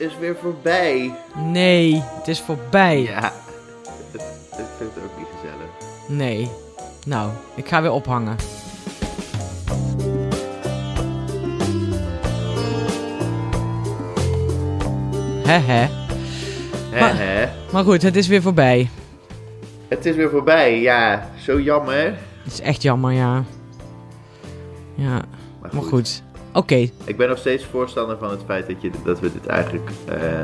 is weer voorbij. Nee, het is voorbij. Ja, het- vind het ook niet gezellig. Nee. Nou, ik ga weer ophangen. Hè hè. Maar- hè? Maar goed, het is weer voorbij. Het is weer voorbij, ja. Zo jammer. Het is echt jammer, ja. Ja, Maar maar goed. Oké, Ik ben nog steeds voorstander van het feit dat, je, dat we dit eigenlijk eh,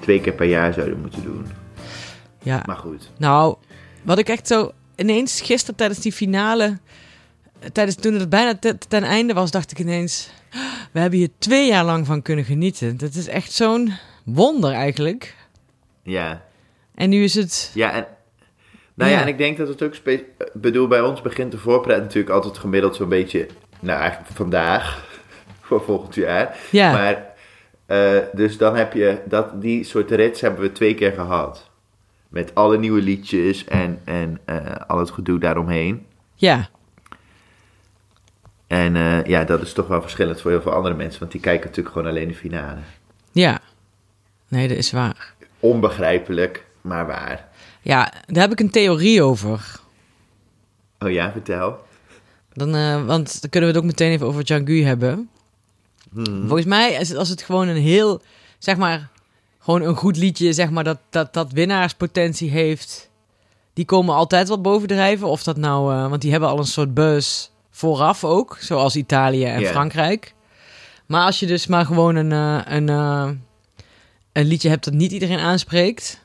twee keer per jaar zouden moeten doen. ja. Maar goed. Nou, wat ik echt zo ineens gisteren tijdens die finale, tijdens toen het bijna te- ten einde was, dacht ik ineens, we hebben hier twee jaar lang van kunnen genieten. Dat is echt zo'n wonder eigenlijk. Ja. En nu is het, Ja, en... Nou ja, Ja. en ik denk dat het ook... spe- bedoel, bij ons begint de voorpret natuurlijk altijd gemiddeld zo'n beetje... Nou, eigenlijk vandaag. Voor volgend jaar. ja, Maar, eh, dus dan heb je... Dat, die soort rits hebben we twee keer gehad. Met alle nieuwe liedjes en, en eh, al het gedoe daaromheen. ja, En eh, ja, dat is toch wel verschillend voor heel veel andere mensen. Want die kijken natuurlijk gewoon alleen de finale. ja. Nee, dat is waar. Onbegrijpelijk, maar waar. Ja, daar heb ik een theorie over. Oh ja, vertel. Dan, want dan kunnen we het ook meteen even over Django hebben. Hmm. Volgens mij is het als het gewoon een heel, zeg maar, gewoon een goed liedje, zeg maar, dat, dat, dat winnaarspotentie heeft. Die komen altijd wel bovendrijven. Of dat nou, eh, want die hebben al een soort buzz vooraf ook, zoals Italië en. Frankrijk. Maar als je dus maar gewoon een, eh, een, eh, een liedje hebt dat niet iedereen aanspreekt.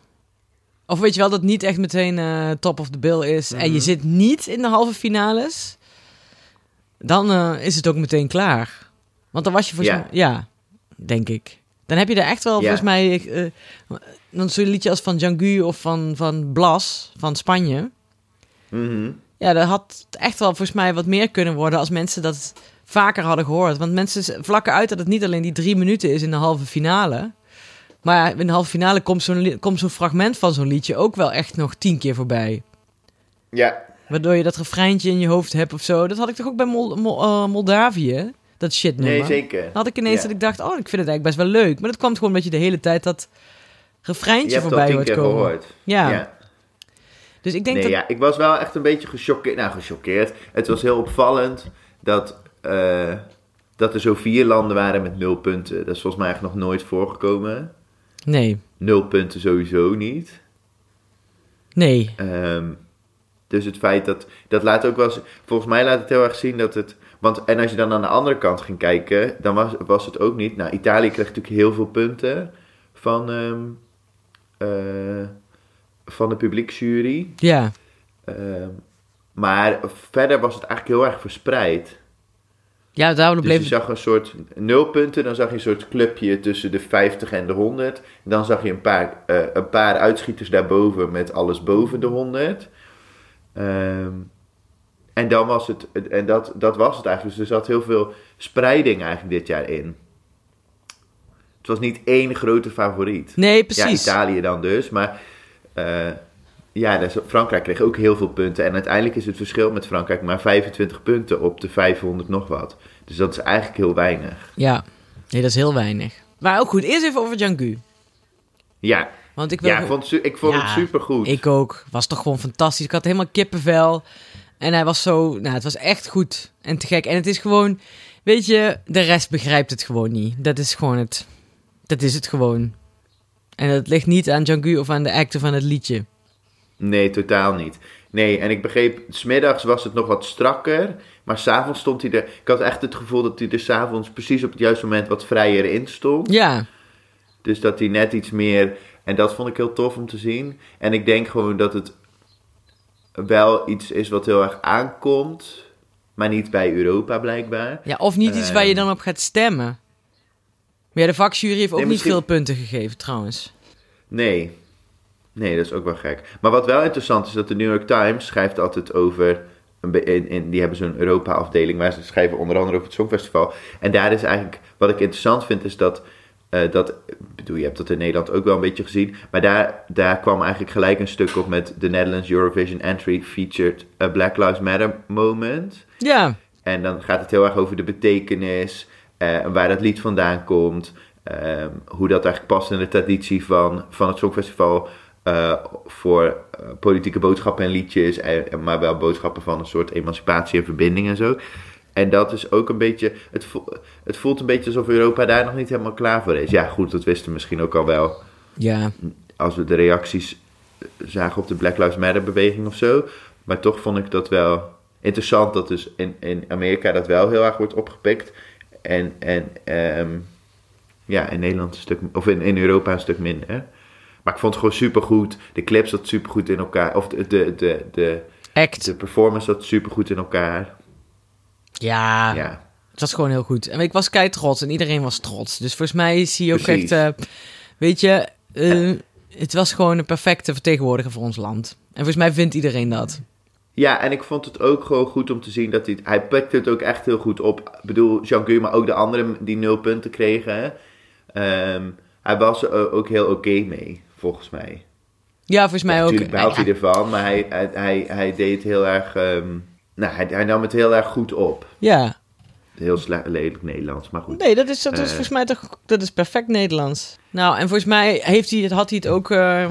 Of weet je wel, dat niet echt meteen top of the bill is. En je Mhm. zit niet in de halve finales. Dan is het ook meteen klaar. Want dan was je volgens Ja. mij... Ja, denk ik. Dan heb je er echt wel, Ja. volgens mij... eh, dan zo'n liedje als van Django of van, van Blas, van Spanje. Mhm. Ja, dat had echt wel volgens mij wat meer kunnen worden... als mensen dat vaker hadden gehoord. Want mensen vlakken uit dat het niet alleen die drie minuten is in de halve finale... Maar in de halve finale komt zo'n zo'n fragment van zo'n liedje ook wel echt nog tien keer voorbij. Ja, Waardoor je dat refreintje in je hoofd hebt of zo. Dat had ik toch ook bij Mol- Mol- eh, Moldavië? Dat shit nummer. nee, zeker. Dan had ik ineens Ja. dat ik dacht, oh, ik vind het eigenlijk best wel leuk. Maar dat kwam gewoon omdat je de hele tijd dat Je refreintje voorbij hoort komen. gehoord. Ja. ja. Dus ik denk Nee, dat... ja, ik was wel echt een beetje gechoqueerd. Nou, gechoqueerd. Het was heel opvallend dat, eh, dat er zo vier landen waren met nul punten. Dat is volgens mij eigenlijk nog nooit voorgekomen. Nee, Nul punten sowieso niet. nee. Ehm, dus het feit dat, dat laat ook wel volgens mij laat het heel erg zien dat het, want en als je dan aan de andere kant ging kijken, dan was, was het ook niet, nou Italië kreeg natuurlijk heel veel punten van, ehm, eh, van de publieksjury, Ja, Ehm, maar verder was het eigenlijk heel erg verspreid. ja daarom Dus bleef je zag een soort nul punten, dan zag je een soort clubje tussen de 50 en de 100. Dan zag je een paar, eh, een paar uitschieters daarboven met alles boven de 100. Ehm, en dan was het, en dat, dat was het eigenlijk. Dus er zat heel veel spreiding eigenlijk dit jaar in. Het was niet één grote favoriet. Nee, Ja, precies. Italië dan dus, maar eh, ja, Frankrijk kreeg ook heel veel punten. En uiteindelijk is het verschil met Frankrijk maar 25 punten op de 500 nog wat. Dus dat is eigenlijk heel weinig. Ja, nee, dat is heel weinig. Maar ook goed, eerst even over Django. Ja, Want ik wil... ja ik vond, ik vond Ja, het supergoed. Ik ook. Was toch gewoon fantastisch. Ik had helemaal kippenvel. En hij was zo... Nou, het was echt goed. En te gek. En het is gewoon... Weet je, de rest begrijpt het gewoon niet. Dat is gewoon het... Dat is het gewoon. En dat ligt niet aan Django of aan de act of aan het liedje. Nee, totaal niet. Nee, en ik begreep, smiddags was het nog wat strakker. Maar s'avonds stond hij er... Ik had echt het gevoel dat hij er s'avonds precies op het juiste moment wat vrijer in stond. Ja, Dus dat hij net iets meer. En dat vond ik heel tof om te zien. En ik denk gewoon dat het wel iets is wat heel erg aankomt. Maar niet bij Europa blijkbaar. ja of niet iets waar je Ehm. dan op gaat stemmen. Maar ja, de vakjury heeft ook Nee, niet veel punten gegeven trouwens. Nee. Nee, dat is ook wel gek. Maar wat wel interessant is, dat de New York Times schrijft altijd over... een be- In, in, die hebben zo'n Europa-afdeling waar ze schrijven onder andere over het Songfestival. En daar is eigenlijk... Wat ik interessant vind, is dat... eh, dat bedoel, je hebt dat in Nederland ook wel een beetje gezien. Maar daar, daar kwam eigenlijk gelijk een stuk op met... de Netherlands Eurovision Entry featured a Black Lives Matter moment. Ja, En dan gaat het heel erg over de betekenis, eh, waar dat lied vandaan komt. ehm, hoe dat eigenlijk past in de traditie van, van het Songfestival. eh, voor politieke boodschappen en liedjes, en, maar wel boodschappen van een soort emancipatie en verbinding en zo. En dat is ook een beetje. Het, het voelt een beetje alsof Europa daar nog niet helemaal klaar voor is. Ja, goed, dat wisten we misschien ook al wel Ja, als we de reacties zagen op de Black Lives Matter beweging of zo. Maar toch vond ik dat wel interessant dat dus in, in Amerika dat wel heel erg wordt opgepikt. En, en ehm, ja, in Nederland een stuk, of in, in Europa een stuk minder. Maar ik vond het gewoon supergoed. De clip zat supergoed in elkaar. Of de, de, de, de, act. de performance zat supergoed in elkaar. Ja, Ja, het was gewoon heel goed. En ik was kei trots en iedereen was trots. Dus volgens mij zie je ook Precies. echt, eh, weet je, eh, het was gewoon een perfecte vertegenwoordiger voor ons land. En volgens mij vindt iedereen dat. Ja, en ik vond het ook gewoon goed om te zien dat hij... Hij pakte het ook echt heel goed op. Ik bedoel, Jean Guy, maar ook de anderen die nul punten kregen. Ehm, hij was er ook heel oké mee, volgens mij. Ja, volgens mij ook. Natuurlijk baalt hij ervan, maar hij, hij, hij, hij deed het heel erg... ehm, nou, hij, hij nam het heel erg goed op. ja. Heel slecht, lelijk Nederlands, maar goed. Nee, dat is, dat is Eh. volgens mij toch, dat is perfect Nederlands. Nou, en volgens mij heeft hij, had hij het ook, eh,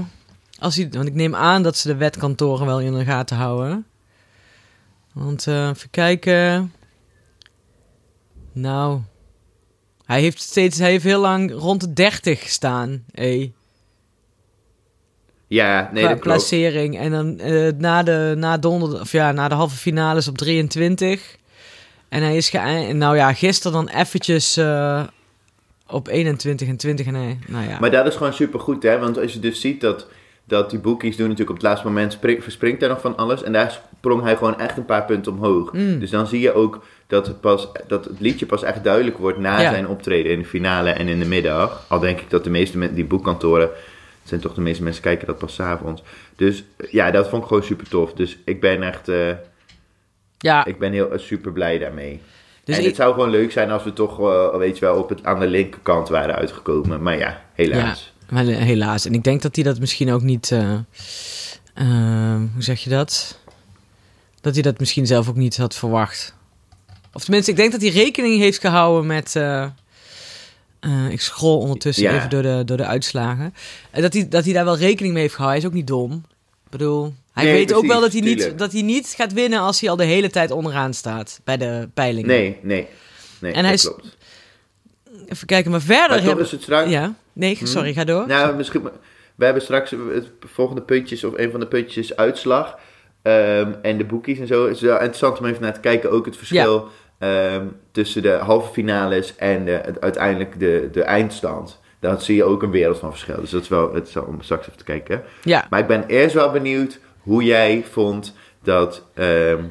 als hij, want ik neem aan dat ze de wetkantoren wel in de gaten houden. Want, eh, even kijken. Nou, hij heeft steeds, hij heeft heel lang rond de 30 gestaan, hé. Ja, nee, qua dat klopt. placering. En dan na, de, na, donder, of ja, na de halve finales op 23. En hij is geëindigd. Nou ja, gisteren dan eventjes eh, op 21 en 20. En hij, nou ja. Maar dat is gewoon supergoed, hè? Want als je dus ziet dat, dat die boekies doen natuurlijk op het laatste moment spring- verspringt er nog van alles. En daar sprong hij gewoon echt een paar punten omhoog. Mm. Dus dan zie je ook dat het, pas, dat het liedje pas echt duidelijk wordt na Ja. zijn optreden in de finale en in de middag. Al denk ik dat de meeste mensen, die boekkantoren, zijn toch de meeste mensen kijken dat pas 's avonds. Dus ja, dat vond ik gewoon super tof. Dus ik ben echt, eh, ja, ik ben heel eh, super blij daarmee. dus en ik- het zou gewoon leuk zijn als we toch, eh, weet je wel, op het, aan de linkerkant waren uitgekomen. Maar ja, helaas. maar helaas. En ik denk dat hij dat misschien ook niet. eh, eh, hoe zeg je dat? Dat hij dat misschien zelf ook niet had verwacht. Of tenminste, ik denk dat hij rekening heeft gehouden met. eh, eh, ik scroll ondertussen Ja. even door de, door de uitslagen. En dat hij, dat hij daar wel rekening mee heeft gehouden. Hij is ook niet dom. Ik bedoel, hij Nee, weet ook wel dat hij, niet, tuurlijk. dat hij niet gaat winnen als hij al de hele tijd onderaan staat bij de peilingen. Nee, nee. Nee, En dat hij is- klopt. Even kijken, maar verder Maar hebben... is het straks... Ja, nee, sorry, ga door. Nou, misschien... We hebben straks het volgende puntjes, of een van de puntjes, uitslag. Ehm, en de boekies en zo. Het is wel interessant om even naar te kijken. Ook het verschil ehm, tussen de halve finales en de, het- uiteindelijk de, de eindstand. Daar zie je ook een wereld van verschil. Dus dat is wel het is om straks even te kijken. Ja, Maar ik ben eerst wel benieuwd hoe jij vond dat ehm,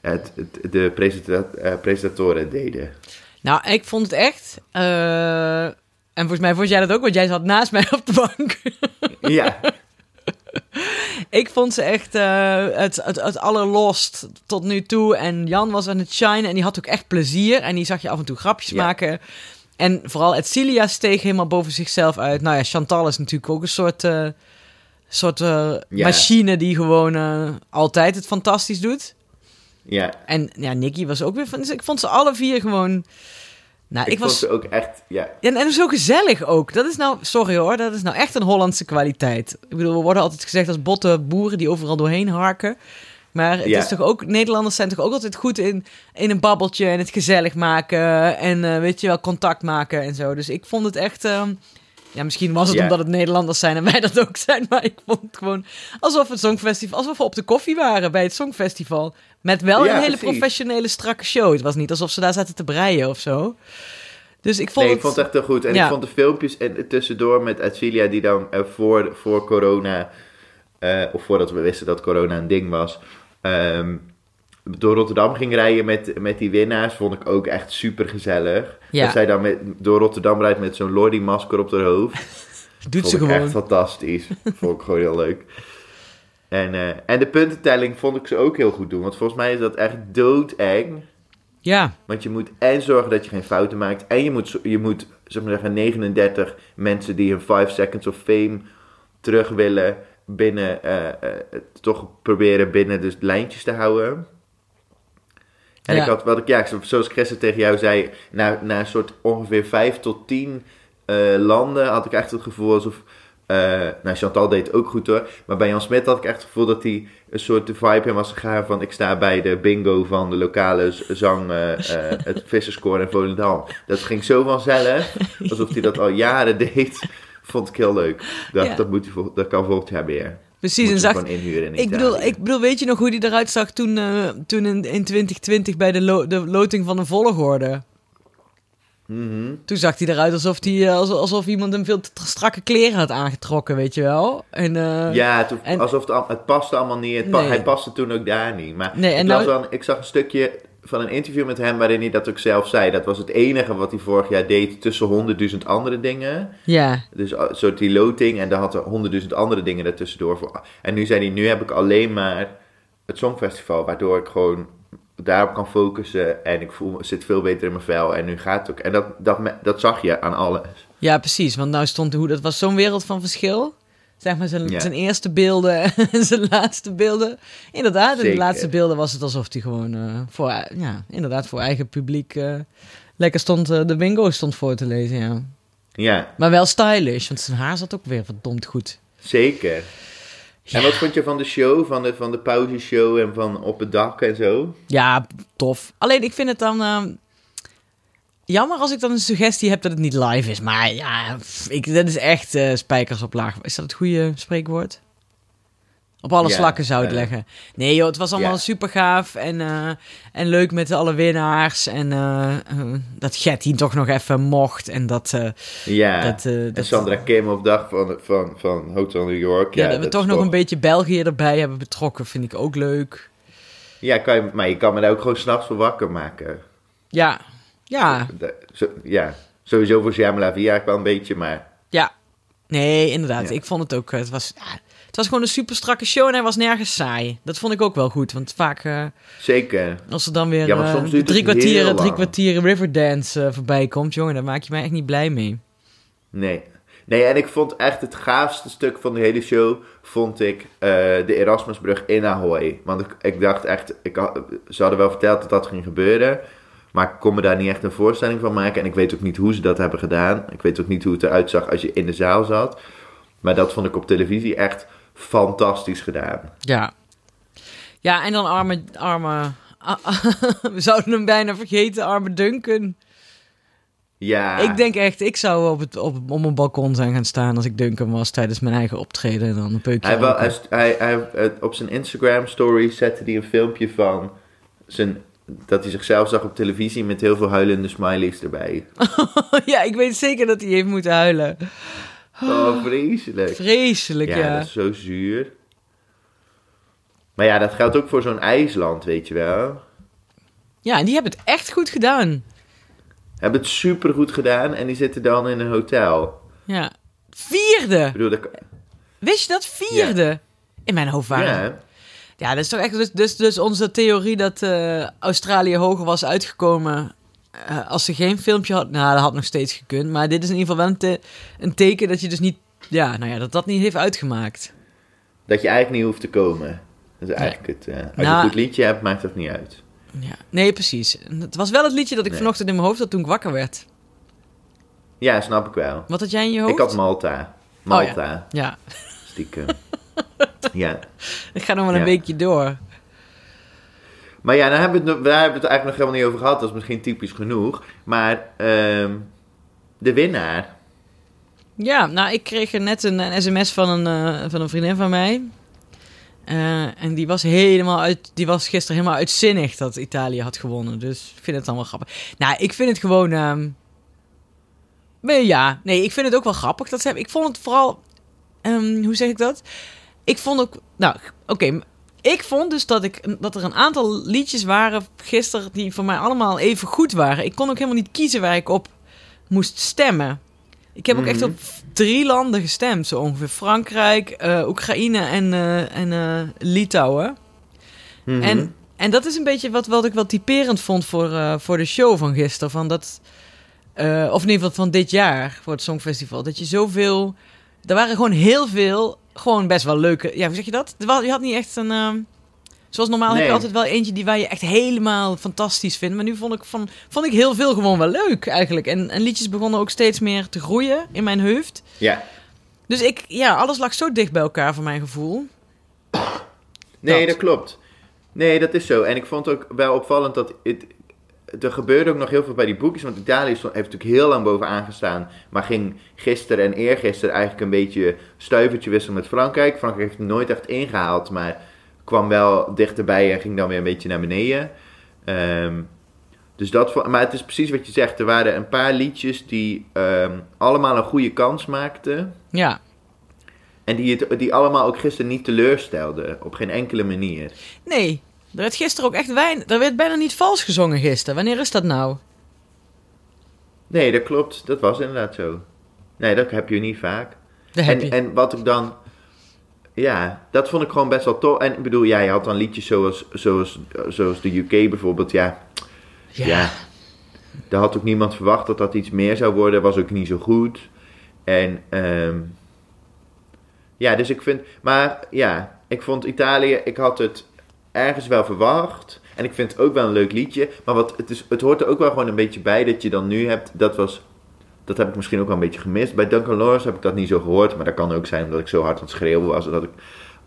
het, het- de presenta- eh, presentatoren deden. nou, ik vond het echt... eh, en volgens mij vond jij dat ook, want jij zat naast mij op de bank. Ja, ik vond ze echt eh, het, het, het allerlost tot nu toe. En Jan was aan het shinen en die had ook echt plezier. En die zag je af en toe grapjes Ja. maken. En vooral Edcilia steeg helemaal boven zichzelf uit. Nou ja, Chantal is natuurlijk ook een soort, soort eh, machine die gewoon eh, altijd het fantastisch doet. ja. En ja, Nicky was ook weer van... dus ik vond ze alle vier gewoon... Nou, Ik, ik, vond was... ze ook echt, ja, En, en zo gezellig ook. Dat is nou, sorry hoor, dat is nou echt een Hollandse kwaliteit. Ik bedoel, we worden altijd gezegd als botte boeren die overal doorheen harken. Maar het is toch ook, Nederlanders zijn toch ook altijd goed in, in een babbeltje en het gezellig maken. En eh, weet je wel, contact maken en zo. Dus ik vond het echt. Ja, misschien was het Ja. omdat het Nederlanders zijn en wij dat ook zijn. Maar ik vond het gewoon alsof het Songfestival, alsof we op de koffie waren bij het Songfestival. Met wel Ja, een hele precies. professionele, strakke show. Het was niet alsof ze daar zaten te breien of zo. Dus ik vond nee, ik vond het echt heel goed. En Ja. ik vond de filmpjes en tussendoor met Edcilia die dan eh, voor, voor corona, eh, of voordat we wisten dat corona een ding was, ehm, door Rotterdam ging rijden met, met die winnaars, vond ik ook echt super gezellig. Ja. Dat zij dan met, door Rotterdam rijdt met zo'n Lordy-masker op haar hoofd. Doet vond ze gewoon. echt fantastisch. vond ik gewoon heel leuk. En, eh, en de puntentelling vond ik ze ook heel goed doen. Want volgens mij is dat echt doodeng. Ja, Want je moet en zorgen dat je geen fouten maakt. En je moet, je moet zeg maar zeggen, 39 mensen die hun 5 seconds of fame terug willen binnen, eh, eh, toch proberen binnen dus lijntjes te houden. En Ja. ik had, wat ik, ja, zoals Chris het tegen jou zei, na, na een soort ongeveer 5 tot 10 eh, landen had ik echt het gevoel alsof... eh, nou, Chantal deed het ook goed hoor. Maar bij Jan Smit had ik echt het gevoel dat hij een soort de vibe in was gegaan van... Ik sta bij de bingo van de lokale zang, eh, eh, het Visserskoor in Volendam. Dat ging zo vanzelf, alsof hij dat al jaren deed. Vond ik heel leuk. Dacht, Ja. dat, moet dat kan volgend jaar weer. Precies, en zag, inhuren in ik, bedoel, ik bedoel, weet je nog hoe die eruit zag toen, eh, toen in, in 2020 bij de, lo- de loting van de volgorde? Mhm. Toen zag hij eruit alsof, die, eh, alsof, iemand hem veel te strakke kleren had aangetrokken, weet je wel? En, eh, Ja, toen, en- alsof het, al- het paste allemaal niet. Het pa- Nee. Hij paste toen ook daar niet. Maar Nee, en ik, nou- ik zag een stukje van een interview met hem waarin hij dat ook zelf zei. Dat was het enige wat hij vorig jaar deed tussen honderdduizend andere dingen. ja, Dus een soort die loting en dan had er honderdduizend andere dingen ertussendoor. Voor. En nu zei hij, nu heb ik alleen maar het Songfestival, waardoor ik gewoon daarop kan focussen en ik voel, zit veel beter in mijn vel en nu gaat het ook. En dat, dat, dat zag je aan alles. ja, precies. Want nou stond hoe dat was zo'n wereld van verschil. Zeg maar zijn, Ja. zijn eerste beelden en zijn laatste beelden. Inderdaad, in de laatste beelden was het alsof hij gewoon eh, voor, ja, inderdaad, voor eigen publiek eh, lekker stond, eh, de bingo stond voor te lezen, ja. Ja, Maar wel stylish, want zijn haar zat ook weer verdomd goed. zeker. Ja. En wat vond je van de show, van de, van de pauzeshow en van op het dak en zo? Ja, tof. Alleen ik vind het dan ehm, jammer als ik dan een suggestie heb dat het niet live is. Maar ja, pff, ik, dat is echt eh, spijkers op laag. Is dat het goede spreekwoord? Op alle slakken zou ik het eh, leggen. Nee joh, het was allemaal ja. super gaaf en, eh, en leuk met alle winnaars. En dat Getty toch nog even mocht. En dat, Ja, dat, en Sandra Kim op dag van, van, van Hotel New York. ja, Ja, dat we toch nog een beetje België erbij hebben betrokken, vind ik ook leuk. Ja, kan je, maar je kan me daar ook gewoon s'nachts voor wakker maken. Ja, ja, zo- ja, sowieso voor Jamala Via wel een beetje, maar... Ja, nee, inderdaad. Ja. Ik vond het ook. eh, Het was, ja, het was gewoon een super strakke show en hij was nergens saai. Dat vond ik ook wel goed. Want vaak, eh, Zeker. als er dan weer Ja, eh, soms drie, kwartieren, drie kwartieren Riverdance voorbij komt, jongen, daar maak je mij echt niet blij mee. Nee. Nee, en ik vond echt het gaafste stuk van de hele show, vond ik de Erasmusbrug in Ahoy. Want ik, ik dacht echt, ik had, ze hadden wel verteld dat dat ging gebeuren, maar ik kon me daar niet echt een voorstelling van maken. En ik weet ook niet hoe ze dat hebben gedaan. Ik weet ook niet hoe het eruit zag als je in de zaal zat. Maar dat vond ik op televisie echt fantastisch gedaan. Ja. Ja, en dan arme, arme, we zouden hem bijna vergeten, arme Duncan. Ja, Ik denk echt, ik zou op, het, op, op mijn balkon zijn gaan staan als ik Duncan was tijdens mijn eigen optreden. En dan een peukje Hij, wel, hij, hij, eh, op zijn Instagram story zette hij een filmpje van zijn, dat hij zichzelf zag op televisie met heel veel huilende smileys erbij. ja, ik weet zeker dat hij heeft moeten huilen. Oh, vreselijk. Vreselijk, Ja, ja. dat is zo zuur. Maar ja, dat geldt ook voor zo'n IJsland, weet je wel. Ja, en die hebben het echt goed gedaan. Hebben het super goed gedaan en die zitten dan in een hotel. Ja. Vierde! Ik bedoel, dat, Wist je dat? Vierde! In mijn hoofd waren. Ja. Ja, dat is toch echt... Dus, dus, dus onze theorie dat eh, Australië hoger was uitgekomen... eh, als ze geen filmpje had... Nou, dat had nog steeds gekund. Maar dit is in ieder geval wel een, te- een teken dat je dus niet... Ja, nou ja, dat dat niet heeft uitgemaakt. dat je eigenlijk niet hoeft te komen. Dat is eigenlijk het. eh, als je Nou- een goed liedje hebt, maakt dat niet uit. Ja. Nee, precies. Het was wel het liedje dat ik Nee. vanochtend in mijn hoofd had toen ik wakker werd. Ja, snap ik wel. Wat had jij in je hoofd? Ik had Malta. Malta, Ja, stiekem. ja. ik ga nog wel een Ja. weekje door. Maar ja, daar hebben, we het, daar hebben we het eigenlijk nog helemaal niet over gehad. Dat is misschien typisch genoeg. Maar ehm, de winnaar. Ja, nou, ik kreeg er net een, een sms van een, eh, van een vriendin van mij. Eh, en die was helemaal uit, die was gisteren helemaal uitzinnig dat Italië had gewonnen. Dus ik vind het dan wel grappig. Nou, ik vind het gewoon. ehm, ja, nee, ik vind het ook wel grappig dat ze hebben. Ik vond het vooral. ehm, hoe zeg ik dat? Ik vond ook. Nou, oké. ik vond dus dat, ik, dat er een aantal liedjes waren gisteren die voor mij allemaal even goed waren. Ik kon ook helemaal niet kiezen waar ik op moest stemmen. Ik heb ook echt Mhm. op drie landen gestemd, zo ongeveer. Frankrijk, eh, Oekraïne en, eh, en eh, Litouwen. Mhm. En, en dat is een beetje wat, wat ik wel typerend vond voor, voor de show van gisteren. Van dat, of in ieder geval van dit jaar, voor het Songfestival. Dat je zoveel... Er waren gewoon heel veel, gewoon best wel leuke... Ja, hoe zeg je dat? Je had niet echt een... ehm, Zoals normaal heb je altijd wel eentje die waar je echt helemaal fantastisch vindt. Maar nu vond ik, van, vond ik heel veel gewoon wel leuk eigenlijk. En, en liedjes begonnen ook steeds meer te groeien in mijn hoofd. Ja. Dus ik, ja, alles lag zo dicht bij elkaar voor mijn gevoel. Nee, Dat. dat klopt. Nee, dat is zo. En ik vond ook wel opvallend dat het, er gebeurde ook nog heel veel bij die boekjes. Want Italië stond- heeft natuurlijk heel lang bovenaan gestaan. Maar ging gisteren en eergisteren eigenlijk een beetje stuivertje wisselen met Frankrijk. Frankrijk heeft het nooit echt ingehaald, maar kwam wel dichterbij en ging dan weer een beetje naar beneden. Ehm, dus dat, maar het is precies wat je zegt. Er waren een paar liedjes die ehm, allemaal een goede kans maakten. Ja, En die, het, die allemaal ook gisteren niet teleurstelden. Op geen enkele manier. nee. Er werd gisteren ook echt weinig... Er werd bijna niet vals gezongen gisteren. Wanneer is dat nou? Nee, dat klopt. Dat was inderdaad zo. Nee, dat heb je niet vaak. Heb En, je. en wat ik dan... Ja, dat vond ik gewoon best wel tof. En ik bedoel, ja, je had dan liedjes zoals, zoals, zoals de UK bijvoorbeeld. Ja, ja. Daar had ook niemand verwacht dat dat iets meer zou worden. Was ook niet zo goed. En ehm, ja, dus ik vind... Maar ja, ik vond Italië... Ik had het ergens wel verwacht. En ik vind het ook wel een leuk liedje. Maar wat, het, is, het hoort er ook wel gewoon een beetje bij dat je dan nu hebt... Dat was... Dat heb ik misschien ook wel een beetje gemist. Bij Duncan Lawrence heb ik dat niet zo gehoord. Maar dat kan ook zijn omdat ik zo hard aan het schreeuwen was... dat ik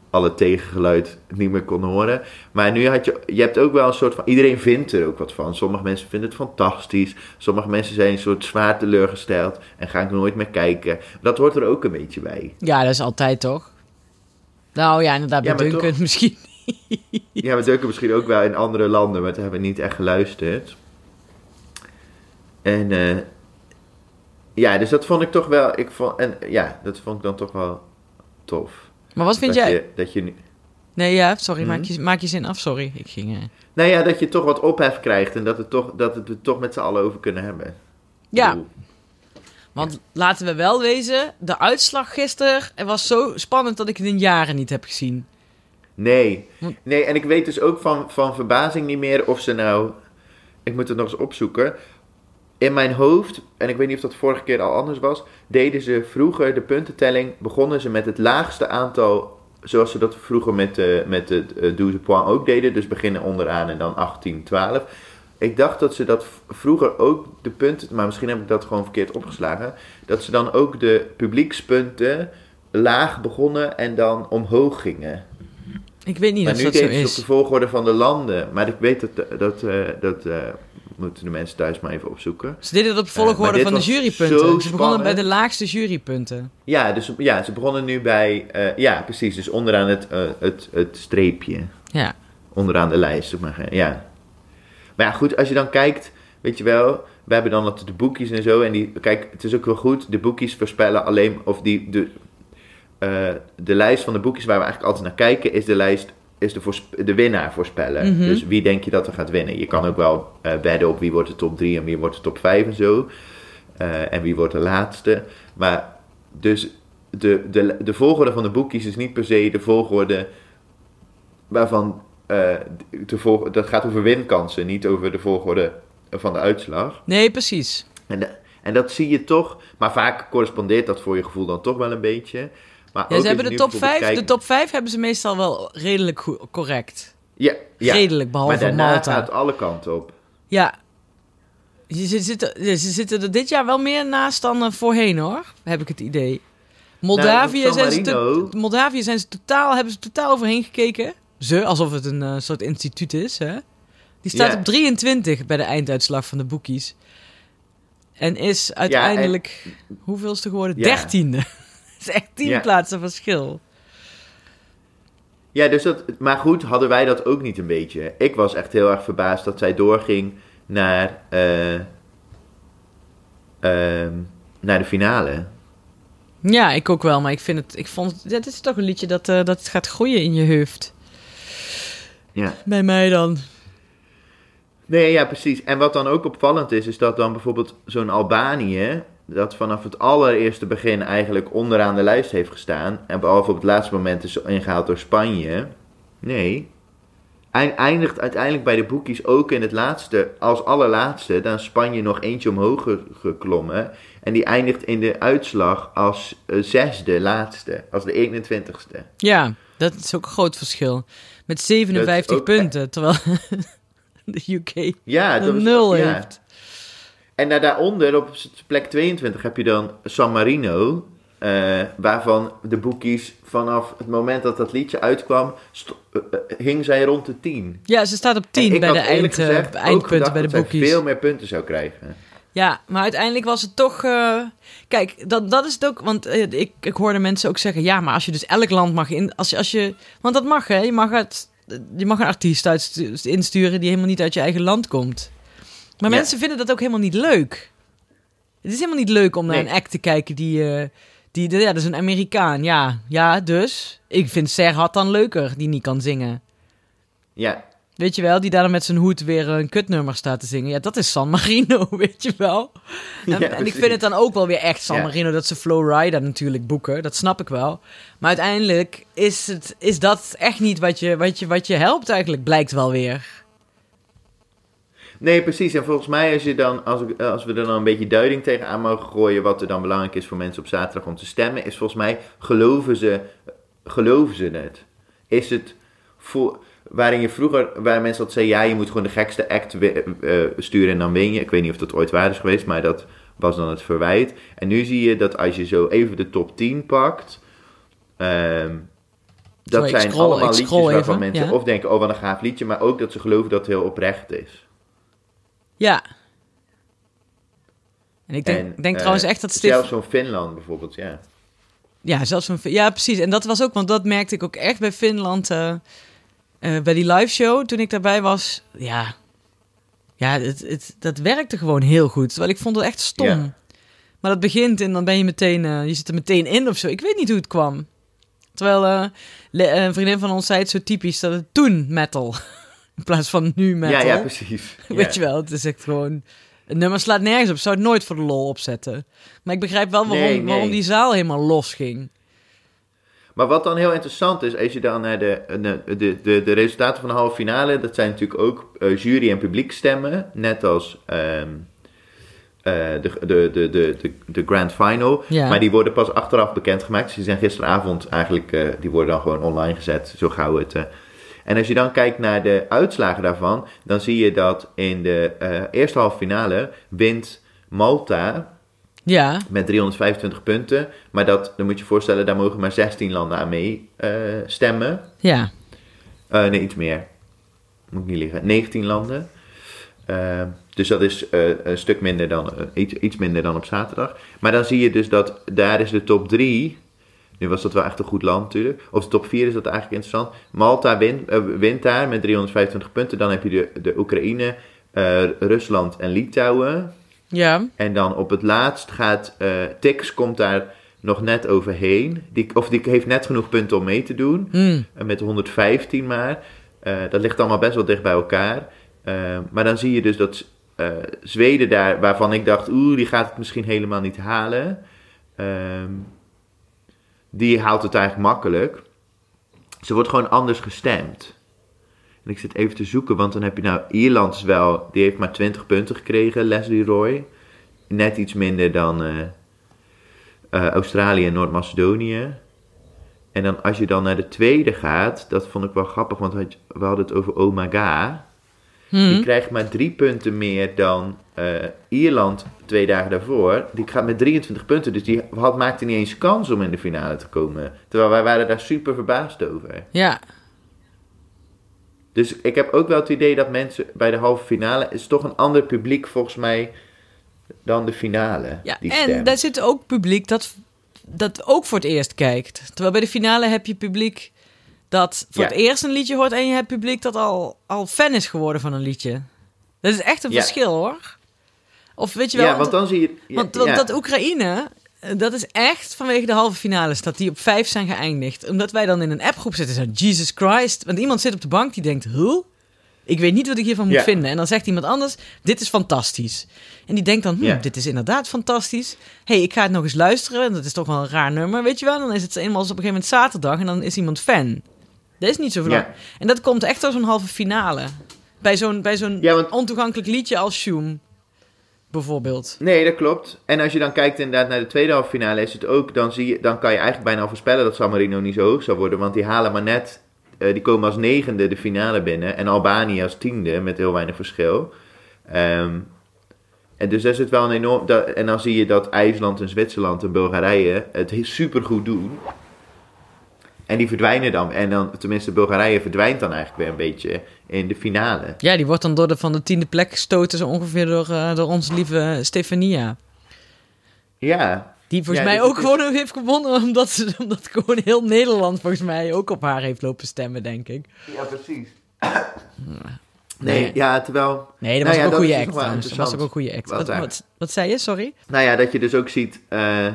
alle tegengeluid niet meer kon horen. Maar nu had je... Je hebt ook wel een soort van... Iedereen vindt er ook wat van. Sommige mensen vinden het fantastisch. Sommige mensen zijn een soort zwaar teleurgesteld... en gaan ik nooit meer kijken. Dat hoort er ook een beetje bij. Ja, dat is altijd toch? Nou ja, inderdaad, Ja, bij Duncan toch- misschien. Ja, we Duncan misschien ook wel in andere landen... maar daar hebben we niet echt geluisterd. En... eh, ja, dus dat vond ik toch wel... Ik vond, en ja, dat vond ik dan toch wel tof. Maar wat vind dat jij... Je, dat je nu... Nee, ja, sorry, maak, Mhm. je, maak je zin af, sorry. Ik ging... eh, Nou ja, dat je toch wat ophef krijgt en dat, het toch, dat het er toch met z'n allen over kunnen hebben. Ja, want laten we wel wezen, de uitslag gisteren was zo spannend dat ik het in jaren niet heb gezien. Nee. Hm. Nee, en ik weet dus ook van, van verbazing niet meer of ze nou... Ik moet het nog eens opzoeken. In mijn hoofd, en ik weet niet of dat vorige keer al anders was... deden ze vroeger de puntentelling... begonnen ze met het laagste aantal... zoals ze dat vroeger met, de met het uh, 12 point ook deden. Dus beginnen onderaan en dan 18, 12. Ik dacht dat ze dat vroeger ook de punten... maar misschien heb ik dat gewoon verkeerd opgeslagen... dat ze dan ook de publiekspunten laag begonnen en dan omhoog gingen. Ik weet niet Maar of nu dat zo is. op de volgorde van de landen. Maar ik weet dat, dat, eh, dat eh, moeten de mensen thuis maar even opzoeken. Ze deden het op Eh, volgorde van de jurypunten. Ze begonnen bij de laagste jurypunten. Ja, dus ja, ze begonnen nu bij, ja precies, dus onderaan het, het, het streepje. Ja. Onderaan de lijst, zeg maar. Ja. Maar ja, goed, als je dan kijkt, weet je wel, we hebben dan altijd de boekjes en zo. En die, kijk, het is ook wel goed, de boekjes voorspellen alleen, of die, de, eh, de lijst van de boekjes waar we eigenlijk altijd naar kijken, is de lijst, is de, de winnaar voorspellen. Mhm. Dus wie denk je dat er gaat winnen? Je kan ook wel eh bedden op wie wordt de top 3 en wie wordt de top 5 en zo. Eh, en wie wordt de laatste. Maar dus de, de, de volgorde van de boekjes is niet per se de volgorde waarvan de volg- dat gaat over winkansen, niet over de volgorde van de uitslag. Nee, precies. En, de- en dat zie je toch, maar vaak correspondeert dat voor je gevoel dan toch wel een beetje. Maar Ja, ze hebben de top bijvoorbeeld 5. De top 5 hebben ze meestal wel redelijk goed, correct. Ja, ja. Redelijk, behalve maar daarna Malta. gaat alle kanten op. Ja. Ze, zitten, ze zitten er dit jaar wel meer naast dan eh, voorheen hoor. Heb ik het idee. Moldavië, Nou, zijn, ze Moldavië zijn ze totaal, hebben ze totaal overheen gekeken. Ze, alsof het een eh, soort instituut is. Hè? Die staat Ja. op 23 bij de einduitslag van de boekies. En is uiteindelijk, hoeveelste geworden? Ja. Dertiende. Is echt tien Ja. plaatsen verschil. Ja, dus dat, maar goed, hadden wij dat ook niet een beetje. Ik was echt heel erg verbaasd dat zij doorging naar, eh, ehm, naar de finale. Ja, ik ook wel. Maar ik vind het, ik vond het, dit is toch een liedje dat, eh, dat het gaat groeien in je hoofd. Ja. Bij mij dan. Nee, ja, precies. En wat dan ook opvallend is, is dat dan bijvoorbeeld zo'n Albanië, dat vanaf het allereerste begin eigenlijk onderaan de lijst heeft gestaan, en behalve op het laatste moment is ingehaald door Spanje. Nee, Eind- eindigt uiteindelijk bij de boekies ook in het laatste, als allerlaatste, dan is Spanje nog eentje omhoog ge- geklommen. En die eindigt in de uitslag als eh, zesde laatste, als de 21ste. Ja, dat is ook een groot verschil. Met 57 ook- punten, terwijl de UK Ja, dat nul ja. heeft. En daar- daaronder, op plek 22, heb je dan San Marino. eh, waarvan de boekies vanaf het moment dat dat liedje uitkwam, eh, eh, hing zij rond de 10. Ja, ze staat op En 10 ik bij de eind, gezegd eindpunten bij de boekies. veel meer punten zou krijgen. Ja, maar uiteindelijk was het toch. kijk, dat, dat is het ook. Want ik, ik hoorde mensen ook zeggen: ja, maar als je dus elk land mag in. Als als je, want dat mag, hè? Je mag, het, je mag een artiest uitstu- insturen die helemaal niet uit je eigen land komt. Maar Ja. mensen vinden dat ook helemaal niet leuk. Het is helemaal niet leuk om naar een act te kijken die. eh, die ja, dat is een Amerikaan. Ja, ja, dus. Ik vind Serhat dan leuker, die niet kan zingen. Ja, Weet je wel, die daar dan met zijn hoed weer een kutnummer staat te zingen. Ja, dat is San Marino, weet je wel. En, Ja, en ik vind het dan ook wel weer echt San Ja. Marino dat ze Flow Rider natuurlijk boeken. Dat snap ik wel. Maar uiteindelijk is, het, is dat echt niet wat je, wat, je, wat je helpt eigenlijk, blijkt wel weer. Nee, precies. En volgens mij, als, je dan, als, als we er dan een beetje duiding tegenaan mogen gooien, wat er dan belangrijk is voor mensen op zaterdag om te stemmen, is volgens mij, geloven ze, geloven ze het? Is het voor, waarin je vroeger, waar mensen altijd zeiden, ja, je moet gewoon de gekste act eh, sturen en dan win je. Ik weet niet of dat ooit waar is geweest, maar dat was dan het verwijt. En nu zie je dat als je zo even de top 10 pakt, ehm, dat Sorry, zijn scroll- allemaal liedjes waarvan even, mensen ja. of denken, oh wat een gaaf liedje, maar ook dat ze geloven dat het heel oprecht is. Ja. En ik denk, En, denk eh, trouwens echt dat Steve... Zelfs zo'n Finland bijvoorbeeld, ja. Ja, zelfs van, ja, precies. En dat was ook, want dat merkte ik ook echt bij Finland. eh, eh, bij die live show, toen ik daarbij was. Ja, ja het, het, dat werkte gewoon heel goed. Terwijl ik vond het echt stom. Ja. Maar dat begint en dan ben je meteen, je zit er meteen in of zo. Ik weet niet hoe het kwam. Terwijl een vriendin van ons zei het zo typisch dat het toen metal. In plaats van nu metal. Ja, ja, precies. Weet je wel, het is echt gewoon... Het nummer slaat nergens op. Zou het nooit voor de lol opzetten. Maar ik begrijp wel waarom, Nee, nee. waarom die zaal helemaal los ging. Maar wat dan heel interessant is, als je dan naar de, de, de, de, resultaten van de halve finale, dat zijn natuurlijk ook eh, jury- en publiek stemmen, net als ehm, eh, de, de, de, de, de, grand final. Ja. Maar die worden pas achteraf bekendgemaakt. Dus die zijn gisteravond eigenlijk, eh, die worden dan gewoon online gezet, zo gauw het... En als je dan kijkt naar de uitslagen daarvan, dan zie je dat in de eh, eerste halve finale wint Malta Ja, met 325 punten. Maar dat, dan moet je je voorstellen, daar mogen maar 16 landen aan mee eh, stemmen. ja. Eh, nee, iets meer. Moet ik niet liggen. 19 landen. Dus dat is een stuk minder dan, iets, iets minder dan op zaterdag. Maar dan zie je dus dat daar is de top 3. Nu was dat wel echt een goed land natuurlijk. Of de top 4 is dat eigenlijk interessant. Malta wint, eh, wint daar met 325 punten. Dan heb je de, de Oekraïne, eh, Rusland en Litouwen. Ja, En dan op het laatst gaat eh Tix komt daar nog net overheen. Die, of die heeft net genoeg punten om mee te doen. Hmm. Met 115 maar. Dat ligt allemaal best wel dicht bij elkaar. Maar dan zie je dus dat Zweden daar, waarvan ik dacht, oeh, die gaat het misschien helemaal niet halen. Ehm, die haalt het eigenlijk makkelijk. Ze wordt gewoon anders gestemd. En ik zit even te zoeken, want dan heb je nou Ierland wel, die heeft maar 20 punten gekregen, Leslie Roy. Net iets minder dan eh, eh, Australië en Noord-Macedonië. En dan als je dan naar de tweede gaat, dat vond ik wel grappig, want we hadden het over Omaga. Die Hmm. krijgt maar drie punten meer dan eh, Ierland twee dagen daarvoor. Die gaat met 23 punten, dus die had, maakte niet eens kans om in de finale te komen. Terwijl wij waren daar super verbaasd over. ja. Dus ik heb ook wel het idee dat mensen bij de halve finale... is toch een ander publiek volgens mij dan de finale. ja. En stem. daar zit ook publiek dat, dat ook voor het eerst kijkt. Terwijl bij de finale heb je publiek dat voor Ja. het eerst een liedje hoort... en je hebt publiek dat al, al fan is geworden van een liedje. Dat is echt een Ja. verschil, hoor. Of weet je wel... ja, want dan zie je... ja, Want, dat Oekraïne, eh, dat is echt vanwege de halve finales dat die op vijf zijn geëindigd. Omdat wij dan in een appgroep zitten en zo, Jesus Christ. Want iemand zit op de bank die denkt, huh? Ik weet niet wat ik hiervan moet vinden. En dan zegt iemand anders, dit is fantastisch. En die denkt dan, hm, dit is inderdaad fantastisch. hey, ik ga het nog eens luisteren. Dat is toch wel een raar nummer, weet je wel. Dan is het eenmaal op een gegeven moment zaterdag en dan is iemand fan. Dat is niet zo Ja. lang. En dat komt echt door zo'n halve finale. Bij zo'n, bij zo'n Ja, want- ontoegankelijk liedje als Shoom, bijvoorbeeld. Nee, dat klopt. En als je dan kijkt inderdaad naar de tweede halve finale, is het ook, dan, zie je, dan kan je eigenlijk bijna al voorspellen dat San Marino niet zo hoog zal worden. Want die halen maar net, eh, die komen als negende de finale binnen. En Albanië als tiende, met heel weinig verschil. Ehm, en dus daar zit wel een enorm... Dat, en dan zie je dat IJsland en Zwitserland en Bulgarije het super goed doen. En die verdwijnen dan. En dan, tenminste, Bulgarije verdwijnt dan eigenlijk weer een beetje in de finale. Ja, die wordt dan door de, van de tiende plek gestoten, zo ongeveer door, eh, door onze lieve Stefania. Ja, Die volgens Ja, mij ook is- gewoon heeft gewonnen, omdat, ze, omdat gewoon heel Nederland volgens mij ook op haar heeft lopen stemmen, denk ik. ja precies. Nee. Nee, ja, terwijl... Nee, dat Nou was ja, ook een goede act. Dat was ook een goede act. Wat Wat, eigenlijk? wat, wat zei je, sorry? Nou ja, dat je dus ook ziet. eh,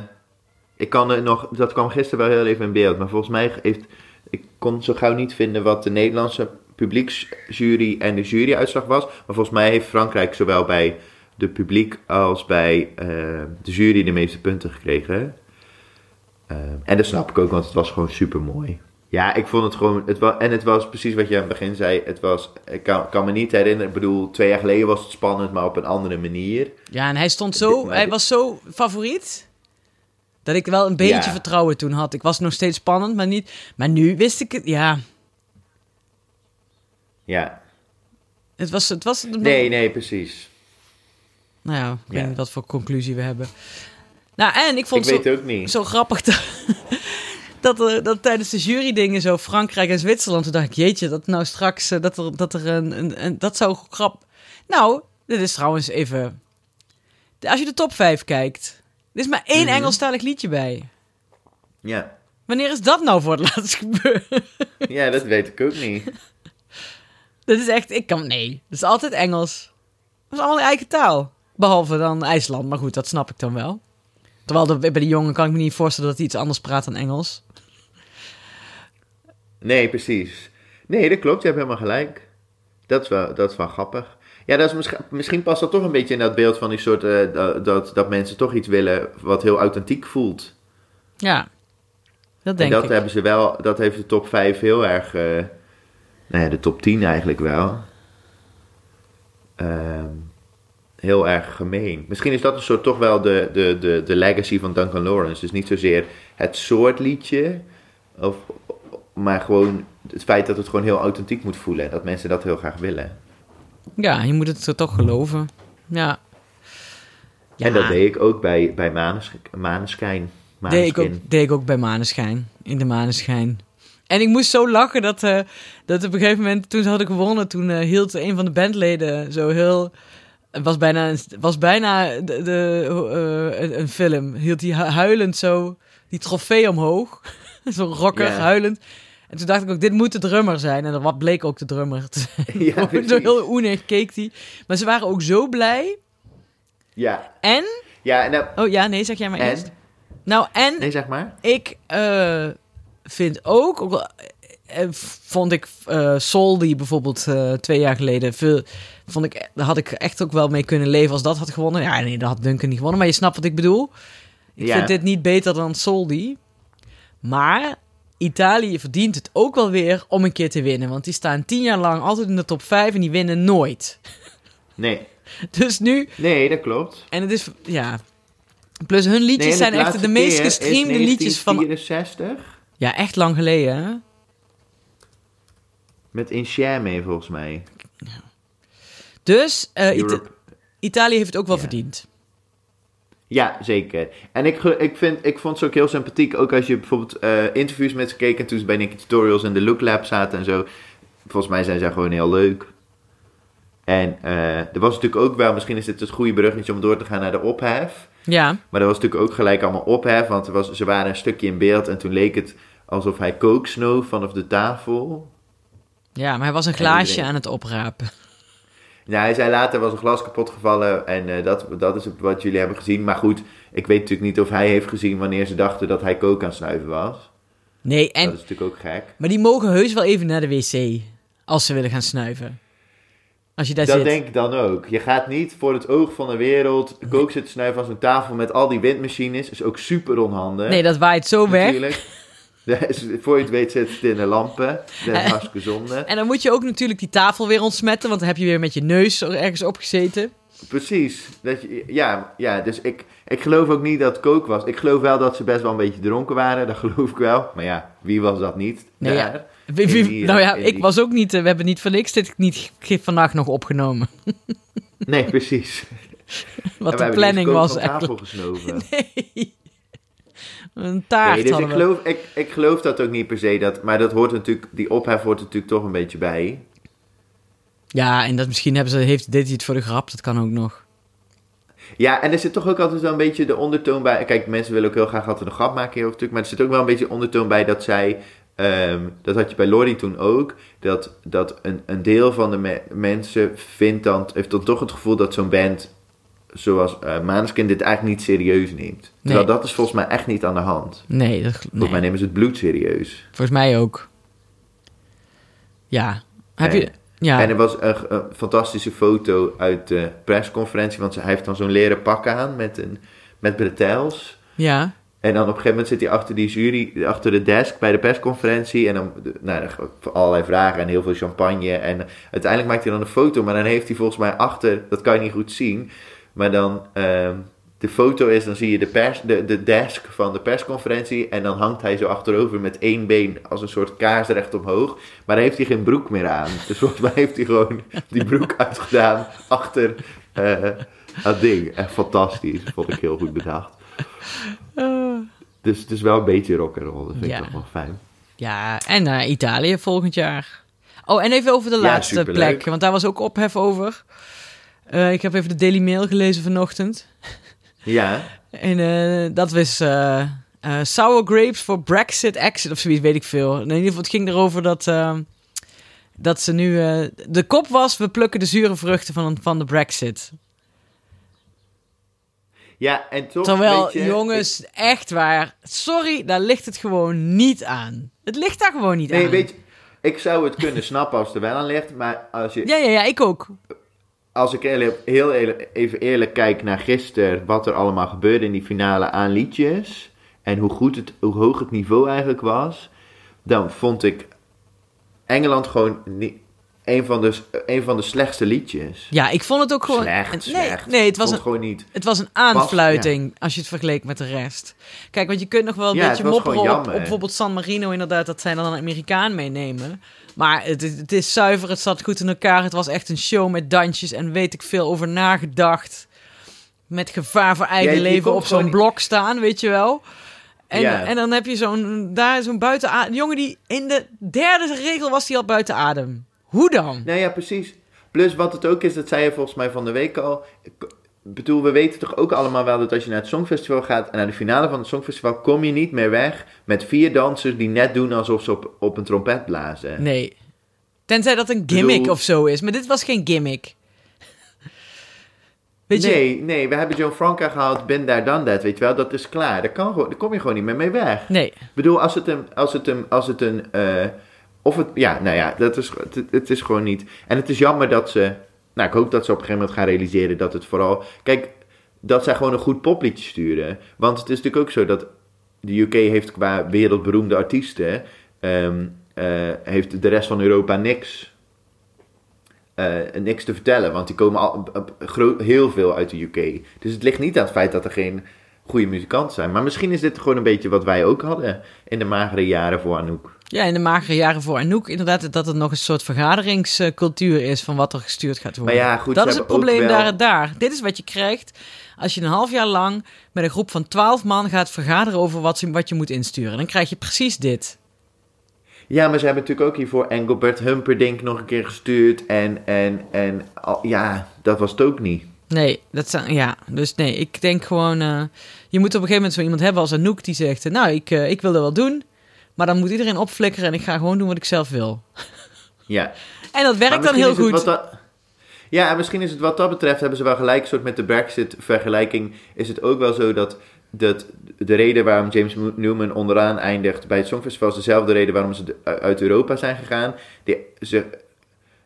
ik kan er nog. Dat kwam gisteren wel heel even in beeld. Maar volgens mij heeft. Ik kon zo gauw niet vinden wat de Nederlandse publieksjury en de juryuitslag was. Maar volgens mij heeft Frankrijk zowel bij de publiek als bij eh, de jury de meeste punten gekregen. Eh, en dat snap ik ook, want het was gewoon super mooi. Ja, ik vond het gewoon. Het was, en het was precies wat je aan het begin zei. Het was, ik kan, kan me niet herinneren. Ik bedoel, twee jaar geleden was het spannend, maar op een andere manier. Ja, en hij stond zo, hij dit- was zo favoriet. Dat ik wel een beetje Ja. vertrouwen toen had. Ik was nog steeds spannend, maar niet. Maar nu wist ik het. Ja, Ja, het was. Het was nee, nee, precies. Nou ja, ik weet niet wat voor conclusie we hebben. Nou, en ik vond ik het zo, het ook niet. zo grappig dat, dat, er, dat tijdens de jurydingen zo Frankrijk en Zwitserland, toen dacht ik, jeetje, dat nou straks, eh, dat er, dat er een, een, een- dat zou grap... Nou, dit is trouwens even, als je de top 5 kijkt, er is maar één Mhm. Engelstalig liedje bij. Ja. Wanneer is dat nou voor het laatst gebeurd? ja, dat weet ik ook niet. Dat is echt, ik kan, nee, dat is altijd Engels. Dat is allemaal eigen taal. Behalve dan IJsland, maar goed, dat snap ik dan wel. Terwijl de, bij die jongen kan ik me niet voorstellen dat hij iets anders praat dan Engels. Nee, precies. Nee, dat klopt. Je hebt helemaal gelijk. Dat is wel, dat is wel grappig. Ja, dat is misschien, misschien past dat toch een beetje in dat beeld van die soort... eh, dat, dat, mensen toch iets willen wat heel authentiek voelt. Ja, dat En denk dat ik. hebben ze wel... Dat heeft de top 5 heel erg... eh, nou ja, de top 10 eigenlijk wel. Ehm, heel erg gemeen. Misschien is dat een soort toch wel de, de, de, de legacy van Duncan Lawrence. Dus niet zozeer het soort liedje... Of, maar gewoon het feit dat het gewoon heel authentiek moet voelen. En dat mensen dat heel graag willen. Ja, je moet het toch geloven. Ja. ja En dat deed ik ook bij, bij Manesch Maneschijn. deed ik, ook, deed ik ook bij Maneschijn. In de Maneschijn. En ik moest zo lachen dat, eh, dat op een gegeven moment, toen ze hadden gewonnen, toen eh, hield een van de bandleden zo heel... Het was bijna, een- was bijna de, de, eh, een, film. Hield hij hu- huilend zo die trofee omhoog. Zo'n rocker, huilend. En toen dacht ik ook, dit moet de drummer zijn. En dat wat bleek ook de drummer te zijn. Ja, zo heel oenig keek hij. Maar ze waren ook zo blij. Ja, En... ja nou- Oh ja, nee, zeg jij maar en? eerst. Nou, en Nee, zeg maar. ik eh, vind ook, ook al, eh, vond ik eh Soldi bijvoorbeeld eh, twee jaar geleden veel, vond ik, daar had ik echt ook wel mee kunnen leven als dat had gewonnen. Ja, nee, dat had Duncan niet gewonnen, maar je snapt wat ik bedoel. Ik Ja. vind dit niet beter dan Soldi, maar Italië verdient het ook wel weer om een keer te winnen, want die staan tien jaar lang altijd in de top 5 en die winnen nooit. Nee. Dus nu, Nee, dat klopt. en het is, ja, plus hun liedjes Nee, zijn echt de meest gestreamde liedjes van 1964. Ja, echt lang geleden, hè? Met Insieme volgens mij. Dus eh, Ita-. Italië heeft het ook wel Ja. verdiend. Ja, zeker. En ik, ik, vind, ik vond ze ook heel sympathiek. Ook als je bijvoorbeeld eh, interviews met ze keek en toen ze bij Nicky Tutorials en de Look Lab zaten en zo. Volgens mij zijn zij gewoon heel leuk. En eh, er was natuurlijk ook wel, misschien is dit het goede bruggetje om door te gaan naar de ophef. Ja, Maar er was natuurlijk ook gelijk allemaal ophef, want er was, ze waren een stukje in beeld en toen leek het alsof hij kook snoof vanaf de tafel. ja maar hij was een glaasje iedereen- aan het oprapen. Ja, hij zei later was een glas kapot gevallen en eh, dat, dat is wat jullie hebben gezien. Maar goed, ik weet natuurlijk niet of hij heeft gezien wanneer ze dachten dat hij kook aan snuiven was. Nee, en, Dat is natuurlijk ook gek. maar die mogen heus wel even naar de wc. Als ze willen gaan snuiven. Als je daar Dat zit. denk ik dan ook. Je gaat niet voor het oog van de wereld kook zitten snuiven aan zo'n tafel met al die windmachines. Is ook super onhandig. Nee, dat waait zo weg. natuurlijk. Is- Voor je het weet zit het in de lampen. Dat is hartstikke zonde. En dan moet je ook natuurlijk die tafel weer ontsmetten, want dan heb je weer met je neus er ergens op gezeten. Precies. Dat je, ja, ja, dus ik, ik geloof ook niet dat het kook was. Ik geloof wel dat ze best wel een beetje dronken waren. Dat geloof ik wel. Maar ja, wie was dat niet? Nee, daar? ja. Wie- wie- In die, nou ja, ik die- was ook niet, eh, we hebben niet voor niks dit niet vandaag nog opgenomen. Nee, precies. Wat En de planning was van eigenlijk. tafel gesnoven. Nee. Een taart Nee, dus ik geloof, ik, ik geloof dat ook niet per se. Dat, maar dat hoort natuurlijk, die ophef hoort er natuurlijk toch een beetje bij. Ja, en dat misschien hebben ze, heeft, deed hij het voor de grap, dat kan ook nog. Ja, en er zit toch ook altijd wel een beetje de ondertoon bij. Kijk, mensen willen ook heel graag altijd een grap maken natuurlijk. Maar er zit ook wel een beetje ondertoon bij dat zij. ehm, dat had je bij Lori toen ook. Dat, dat een, een deel van de me- mensen vindt dan, heeft dan toch het gevoel dat zo'n band. Zoals Maneskin dit eigenlijk niet serieus neemt. Terwijl Nee. dat is volgens mij echt niet aan de hand. Nee, dat, Volgens nee. mij nemen ze het bloed serieus. volgens mij ook. Ja. Heb En- je... Ja. En er was een, een fantastische foto uit de persconferentie. Want hij heeft dan zo'n leren pak aan met, een, met bretels. ja. En dan op een gegeven moment zit hij achter die jury, achter de desk bij de persconferentie. En dan, nou, allerlei vragen en heel veel champagne. En uiteindelijk maakt hij dan een foto. Maar dan heeft hij volgens mij achter, dat kan je niet goed zien. Maar dan, ehm, de foto is, dan zie je de, pers, de, de desk van de persconferentie. En dan hangt hij zo achterover met één been als een soort kaars recht omhoog. Maar dan heeft hij geen broek meer aan. Dus volgens mij heeft hij gewoon die broek uitgedaan achter eh dat ding. Echt fantastisch. Vond ik heel goed bedacht. Eh, Dus het is wel een beetje rock'n'roll. Dat vind Ja. ik toch wel fijn. ja, en naar Italië volgend jaar. Oh, en even over de Ja, laatste superleuk. plek, want daar was ook ophef over. Eh, ik heb even de Daily Mail gelezen vanochtend. Ja, En eh, dat was eh, sour grapes for Brexit exit of zoiets, weet ik veel. In ieder geval, het ging erover dat, eh, dat ze nu... de kop was, we plukken de zure vruchten van, van de Brexit. ja en toch Terwijl, je, jongens, echt waar, sorry, daar ligt het gewoon niet aan. Het ligt daar gewoon niet ik- nee, aan. weet je, ik zou het kunnen snappen als het er wel aan ligt. Maar als, je, Ja, ja, ja, ik ook. Als ik heel eerlijk- even eerlijk kijk naar gisteren... wat er allemaal gebeurde in die finale aan liedjes... en hoe, goed het, hoe hoog het niveau eigenlijk was... dan vond ik Engeland gewoon niet, een, van de, een van de slechtste liedjes. Ja, ik vond het ook gewoon... slecht, nee, slecht. nee, het was een, gewoon niet... Het was een aanfluiting als je het vergeleek met de rest. Kijk, want je kunt nog wel een Ja, beetje mopperen op, op bijvoorbeeld San Marino, inderdaad, dat zij dan een Amerikaan meenemen. Maar het, is- het is zuiver, het zat goed in elkaar. Het was echt een show met dansjes en weet ik veel over nagedacht. Met gevaar voor eigen Ja, leven op zo'n gewoon- blok staan, weet je wel. En, Ja. en dan heb je zo'n daar zo'n buiten adem. jongen die in de derde regel was die al buiten adem. Hoe dan? Nou ja, precies. Plus wat het ook is, dat zei je volgens mij van de week al. Bedoel, we weten toch ook allemaal wel dat als je naar het Songfestival gaat en naar de finale van het Songfestival, kom je niet meer weg met vier dansers die net doen alsof ze op, op een trompet blazen. Nee. Tenzij dat een gimmick bedoel- of zo is. Maar dit was geen gimmick. Weet je? nee, nee, we hebben Joe Franca gehaald, Ben daar dan dat, weet je wel, dat is klaar. Daar, kan gewoon, daar kom je gewoon niet meer mee weg. Nee. Ik bedoel, als het een, als het een, als het een, eh, of het, ja, nou ja, dat is, het, het is gewoon niet. En het is jammer dat ze, nou, ik hoop dat ze op een gegeven moment gaan realiseren dat het vooral, kijk, dat zij gewoon een goed popliedje sturen. Want het is natuurlijk ook zo dat de UK heeft qua wereldberoemde artiesten, ehm, eh, heeft de rest van Europa niks. eh, niks te vertellen, want die komen al, heel veel uit de UK. Dus het ligt niet aan het feit dat er geen goede muzikanten zijn. Maar misschien is dit gewoon een beetje wat wij ook hadden in de magere jaren voor Anouk. Ja, in de magere jaren voor Anouk inderdaad dat het nog een soort vergaderingscultuur is van wat er gestuurd gaat worden. Maar ja, goed, dat is het probleem wel- daar en daar. Dit is wat je krijgt als je een half jaar lang met een groep van twaalf man gaat vergaderen over wat, ze- wat je moet insturen. Dan krijg je precies dit. Ja, maar ze hebben natuurlijk ook hiervoor Engelbert Humperdinck nog een keer gestuurd. En, en, en al- ja, dat was het ook niet. Nee, dat zijn, ja, dus nee, ik denk gewoon, eh, je moet op een gegeven moment zo iemand hebben als Anouk die zegt, eh, nou, ik, eh, ik wil dat wel doen, maar dan moet iedereen opflikkeren en ik ga gewoon doen wat ik zelf wil. Ja. En dat werkt dan heel goed. dat- ja, en misschien is het wat dat betreft, hebben ze wel gelijk, soort met de Brexit-vergelijking, is het ook wel zo dat, dat de reden waarom James Newman onderaan eindigt bij het Songfestival is dezelfde reden waarom ze uit Europa zijn gegaan. Die, ze,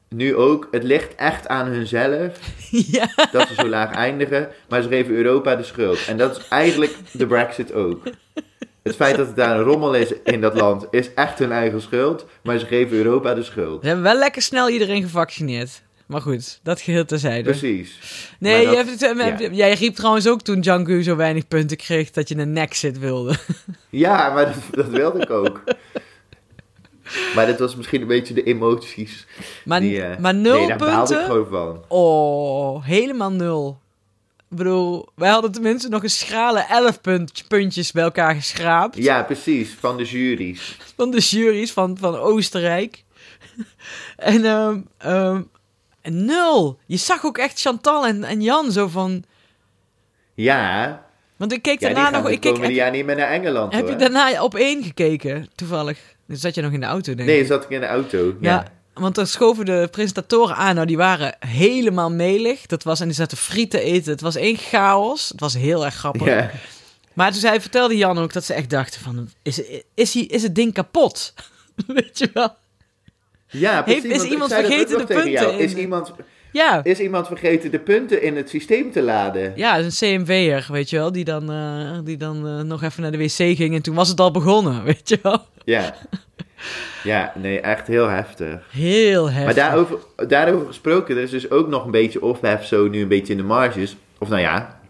nu ook, het ligt echt aan hunzelf ja, dat ze zo laag eindigen, maar ze geven Europa de schuld. En dat is eigenlijk de Brexit ook. Het feit dat het daar een rommel is in dat land is echt hun eigen schuld. Maar ze geven Europa de schuld. Ze hebben wel lekker snel iedereen gevaccineerd. Maar goed, dat geheel terzijde. Precies. Nee, je hebt ja. jij riep trouwens ook toen Django zo weinig punten kreeg dat je een Nexit wilde. Ja, maar dat, dat wilde ik ook. Maar dat was misschien een beetje de emoties. Maar, die, eh, maar nul nee, daar baalde ik punten? gewoon van. Oh, helemaal nul. Ik bedoel, wij hadden tenminste nog een schrale 11 punt, puntjes bij elkaar geschraapt. Ja, precies. Van de juries. Van de juries van, van Oostenrijk. en ehm, ehm, en nul. Je zag ook echt Chantal en, en Jan zo van... Ja, Want ik keek ja daarna nog... Ik keek, jaar niet meer naar Engeland. heb je daarna op één gekeken, toevallig? Dan zat je nog in de auto, denk Nee, ik. zat ik in de auto. Ja, Ja. want er schoven de presentatoren aan. Nou, die waren helemaal melig. Dat was, en die zaten friet te eten. Het was één chaos. Het was heel erg grappig. Ja. Maar toen zei, vertelde Jan ook dat ze echt dachten van... Is, is, hij, is het ding kapot? Weet je wel? Ja, precies. Heeft- is iemand vergeten de punten Is iemand, Ja, is iemand vergeten de punten in het systeem te laden? ja een CMV'er, weet je wel. Die dan, eh, die dan eh, nog even naar de wc ging. En toen was het al begonnen, weet je wel. Ja. Ja, nee, echt heel heftig. Heel heftig. Maar daarover, daarover gesproken, er is dus ook nog een beetje ophef zo nu een beetje in de marges. Of nou ja,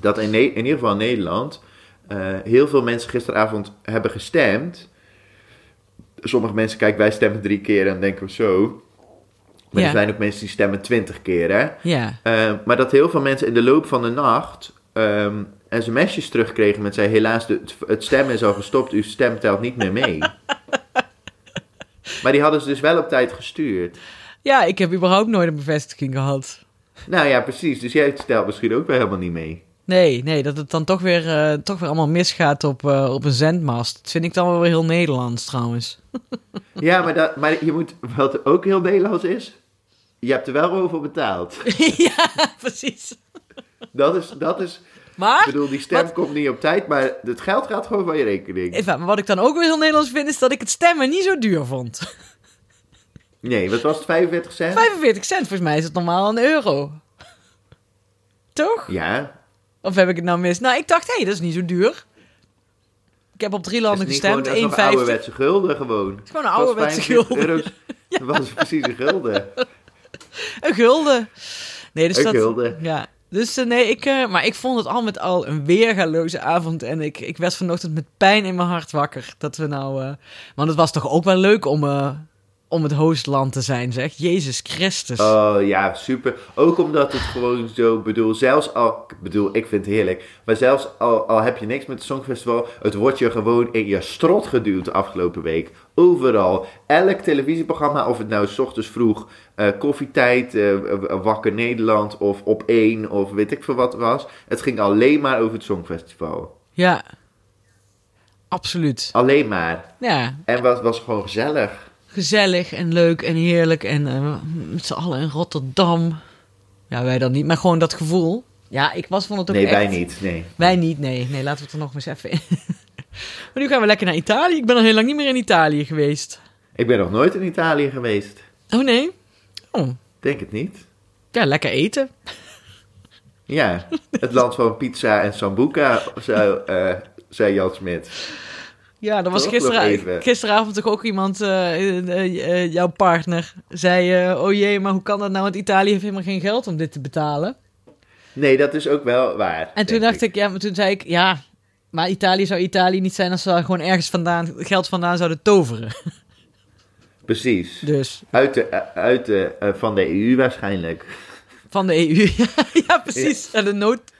dat in, in ieder geval in Nederland eh, heel veel mensen gisteravond hebben gestemd. Sommige mensen, kijk, wij stemmen drie keer en denken we zo. Maar Ja. er zijn ook mensen die stemmen twintig keer, hè. Ja, Eh, maar dat heel veel mensen in de loop van de nacht ehm sms'jes terugkregen met zei helaas, de, het stemmen is al gestopt, uw stem telt niet meer mee. maar die hadden ze dus wel op tijd gestuurd. ja, ik heb überhaupt nooit een bevestiging gehad. Nou ja, precies. Dus jij telt misschien ook wel helemaal niet mee. Nee, nee, dat het dan toch weer, eh, toch weer allemaal misgaat op, eh, op een zendmast. Dat vind ik dan wel weer heel Nederlands trouwens. Ja, maar, dat, maar je moet, wat ook heel Nederlands is, je hebt er wel over betaald. ja, precies. Dat is, dat is, ik Maar, bedoel, die stem Wat? komt niet op tijd, maar het geld gaat gewoon van je rekening. even, maar wat ik dan ook weer heel Nederlands vind, is dat ik het stemmen niet zo duur vond. Nee, wat was het, 45 cent? 45 cent, volgens mij is het normaal een euro. Toch? Ja, Of heb ik het nou mis? Nou, ik dacht, hé, hey, dat is niet zo duur. Ik heb op drie landen gestemd, gewoon, dat is 1,50. ouderwetse gulden gewoon. Het is gewoon een ouderwetse 45 gulden. euro's. Dat was precies een gulden. Een gulden. Nee, dus Een dat... gulden. Ja. Dus eh, nee, ik... eh, maar ik vond het al met al een weergaloze avond. En ik, ik werd vanochtend met pijn in mijn hart wakker. Dat we nou... eh, want het was toch ook wel leuk om, om het hostland te zijn, zeg. Jezus Christus. Oh ja, super. Ook omdat het gewoon zo, bedoel, zelfs al, ik bedoel, ik vind het heerlijk, maar zelfs al, al heb je niks met het Songfestival, het wordt je gewoon in je strot geduwd de afgelopen week. Overal. Elk televisieprogramma, of het nou 's ochtends vroeg, eh, koffietijd, eh, Wakker Nederland of Op 1 of weet ik veel wat was. Het ging alleen maar over het Songfestival. Ja. Absoluut. Alleen maar. Ja, En het was gewoon gezellig. Gezellig en leuk en heerlijk. En eh, met z'n allen in Rotterdam. Ja, wij dan niet, maar gewoon dat gevoel. Ja, ik was, vond het ook Nee, echt... wij niet. Nee. Wij niet, nee. Nee, laten we het er nog eens even in. maar nu gaan we lekker naar Italië. Ik ben al heel lang niet meer in Italië geweest. Ik ben nog nooit in Italië geweest. Oh nee? Oh, Denk het niet. ja, lekker eten. Ja, het land van pizza en sambuca, zei, eh, zei Jan Smit. Ja, er was even. gisteravond toch ook iemand, eh, eh, eh, jouw partner, zei... oh jee, maar hoe kan dat nou? Want Italië heeft helemaal geen geld om dit te betalen. Nee, dat is ook wel waar. En toen dacht ik, ja, maar toen zei ik... Ja, maar Italië zou Italië niet zijn als ze daar gewoon ergens vandaan, geld vandaan zouden toveren. Precies. Dus Uit de, uit de, van de EU waarschijnlijk. Van de EU. ja, precies. Ja. de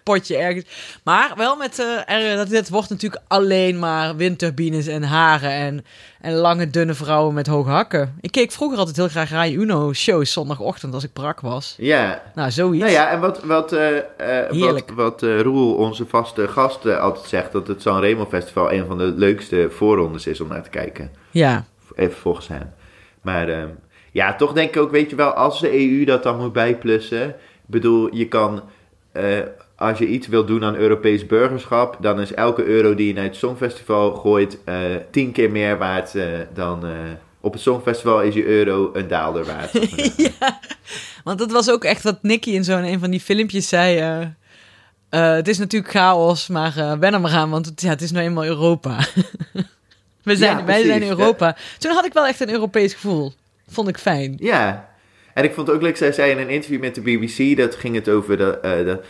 noodpotje ergens. Maar wel met... eh er, dat, dit wordt natuurlijk alleen maar windturbines en haren... En, en lange, dunne vrouwen met hoge hakken. Ik keek vroeger altijd heel graag Rai Uno shows zondagochtend als ik brak was. Ja. Nou, zoiets. Nou ja, en wat, wat, eh, eh, wat, wat Roel, onze vaste gast, altijd zegt... dat het Sanremo Festival een van de leukste voorrondes is om naar te kijken. Ja. Even volgens hem. Maar ehm, ja, toch denk ik ook, weet je wel, als de EU dat dan moet bijplussen. Ik bedoel, je kan, als je iets wil doen aan Europees burgerschap, dan is elke euro die je naar het Songfestival gooit eh, tien keer meer waard eh, dan. eh, op het Songfestival is je euro een daalder waard. ja. Want dat was ook echt wat Nicky in zo'n een van die filmpjes zei. het is natuurlijk chaos, maar eh wen er maar aan, want het, ja, het is nou eenmaal Europa. We zijn, Ja, wij zijn. Europa. Toen had ik wel echt een Europees gevoel. Vond ik fijn. Ja, en ik vond het ook leuk, zij zei in een interview met de BBC, dat ging het over, de, de,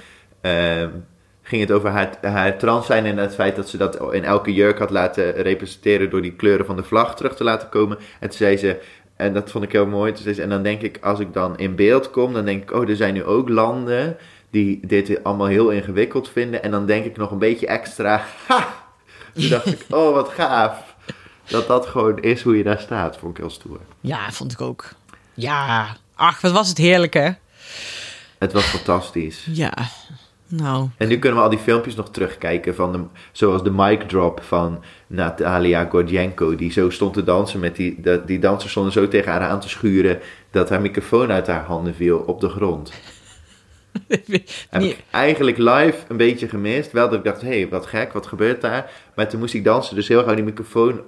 ging het over haar, haar trans zijn en het feit dat ze dat in elke jurk had laten representeren door die kleuren van de vlag terug te laten komen. En toen zei ze, en dat vond ik heel mooi, toen zei ze, en dan denk ik, als ik dan in beeld kom, dan denk ik, oh, er zijn nu ook landen die dit allemaal heel ingewikkeld vinden. En dan denk ik nog een beetje extra, ha! Toen dacht ik, oh, wat gaaf. Dat dat gewoon is hoe je daar staat, vond ik heel stoer. Ja, vond ik ook. Ja, ach, wat was het heerlijk, hè? Het was fantastisch. Ja, nou, En nu kunnen we al die filmpjes nog terugkijken, van de, zoals de mic drop van Natalia Gordienko, die zo stond te dansen met die, dat- die dansers stonden zo tegen haar aan te schuren dat haar microfoon uit haar handen viel op de grond. Heb ik eigenlijk live een beetje gemist. Wel dat ik dacht, hé, hey, wat gek, wat gebeurt daar? Maar toen moest ik dansen, dus heel gauw die microfoon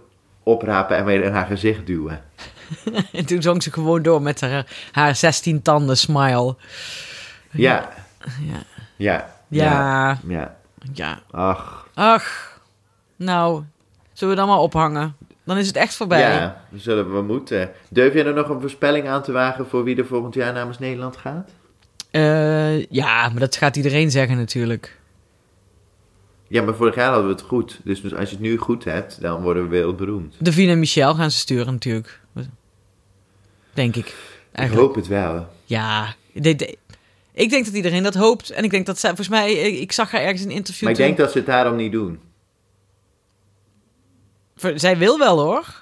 oprapen en weer in haar gezicht duwen. En toen zong ze gewoon door met haar, haar 16 tanden smile. Ja, Ja. Ja, Ja, ja. ja. Ach, Ach, nou, zullen we dan maar ophangen? Dan is het echt voorbij. ja, dat zullen we moeten. Durf je er nog een voorspelling aan te wagen voor wie er volgend jaar namens Nederland gaat? Eh, ja, maar dat gaat iedereen zeggen natuurlijk. Ja, maar vorig jaar hadden we het goed. Dus, dus als je het nu goed hebt, dan worden we wereldberoemd. Davine en Michel gaan ze sturen natuurlijk. Denk ik. Ik Eigenlijk. hoop het wel. Ja, de- de- ik denk dat iedereen dat hoopt. En ik denk dat zij, volgens mij, ik, zag haar ergens in een interview. Maar ik denk dat ze het daarom niet doen. Zij wil wel hoor.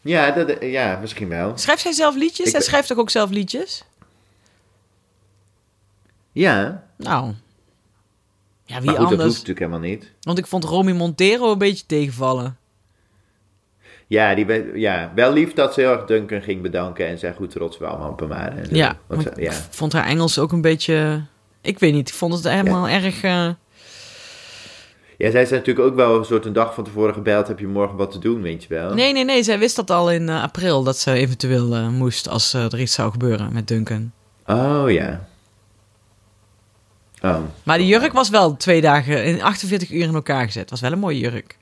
Ja, dat, ja misschien wel. Schrijft zij zelf liedjes? Ik- Zij schrijft toch ook zelf liedjes? Ja, Nou. Ja, wie maar goed, dat hoeft anders? natuurlijk helemaal niet. Want ik vond Romy Montero een beetje tegenvallen. Ja, die, ja, wel lief dat ze heel erg Duncan ging bedanken en zei goed trots we allemaal op hem waren. Ja, Want ja. ik vond haar Engels ook een beetje... Ik weet niet, ik vond het helemaal erg... eh, ja, zij zei natuurlijk ook wel een soort een dag van tevoren gebeld, heb je morgen wat te doen, weet je wel. Nee, nee, nee, zij wist dat al in eh, april, dat ze eventueel eh, moest als er iets zou gebeuren met Duncan. Oh ja. Oh, Maar die jurk was wel twee dagen, in 48 uur in elkaar gezet. was wel een mooie jurk.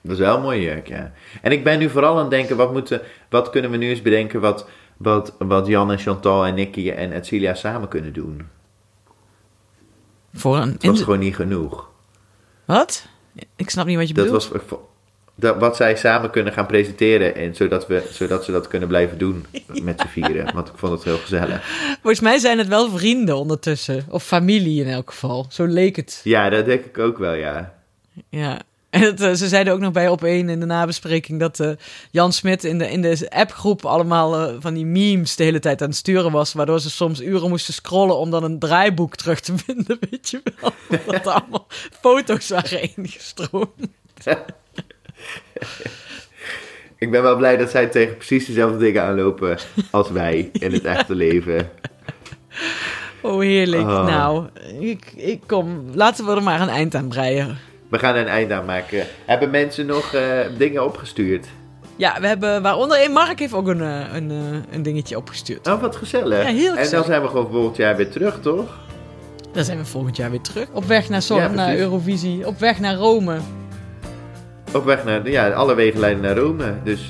Dat is wel een mooie jurk, ja. En ik ben nu vooral aan het denken, wat, moeten, wat kunnen we nu eens bedenken wat, wat, wat Jan en Chantal en Nicky en Edcilia samen kunnen doen? Voor een... Het was gewoon niet genoeg. Wat? Ik snap niet wat je Dat bedoelt. was dat, wat zij samen kunnen gaan presenteren. En zodat, we, zodat ze dat kunnen blijven doen met z'n vieren. Want ik vond het heel gezellig. Volgens mij zijn het wel vrienden ondertussen. Of familie in elk geval. Zo leek het. Ja, dat denk ik ook wel, ja. Ja. En het, eh, ze zeiden ook nog bij op één in de nabespreking dat eh, Jan Smit in de, in de appgroep allemaal eh, van die memes de hele tijd aan het sturen was. Waardoor ze soms uren moesten scrollen om dan een draaiboek terug te vinden, weet je wel. Omdat er allemaal foto's waren ingestroomd. Ik ben wel blij dat zij tegen precies dezelfde dingen aanlopen als wij in het echte leven. Oh, heerlijk. Oh. Nou, ik, ik kom. Laten we er maar een eind aan breien. We gaan er een eind aan maken. Hebben mensen nog eh, dingen opgestuurd? Ja, we hebben, waaronder een Mark heeft ook een, eh, een, eh, een dingetje opgestuurd. Oh, wat gezellig. Ja, heel En gezellig. dan zijn we gewoon volgend jaar weer terug, toch? Dan zijn we volgend jaar weer terug. Op weg naar, Ja, naar. Eurovisie. Op weg naar Rome. Op weg naar, ja, alle wegen leiden naar Rome. Dus,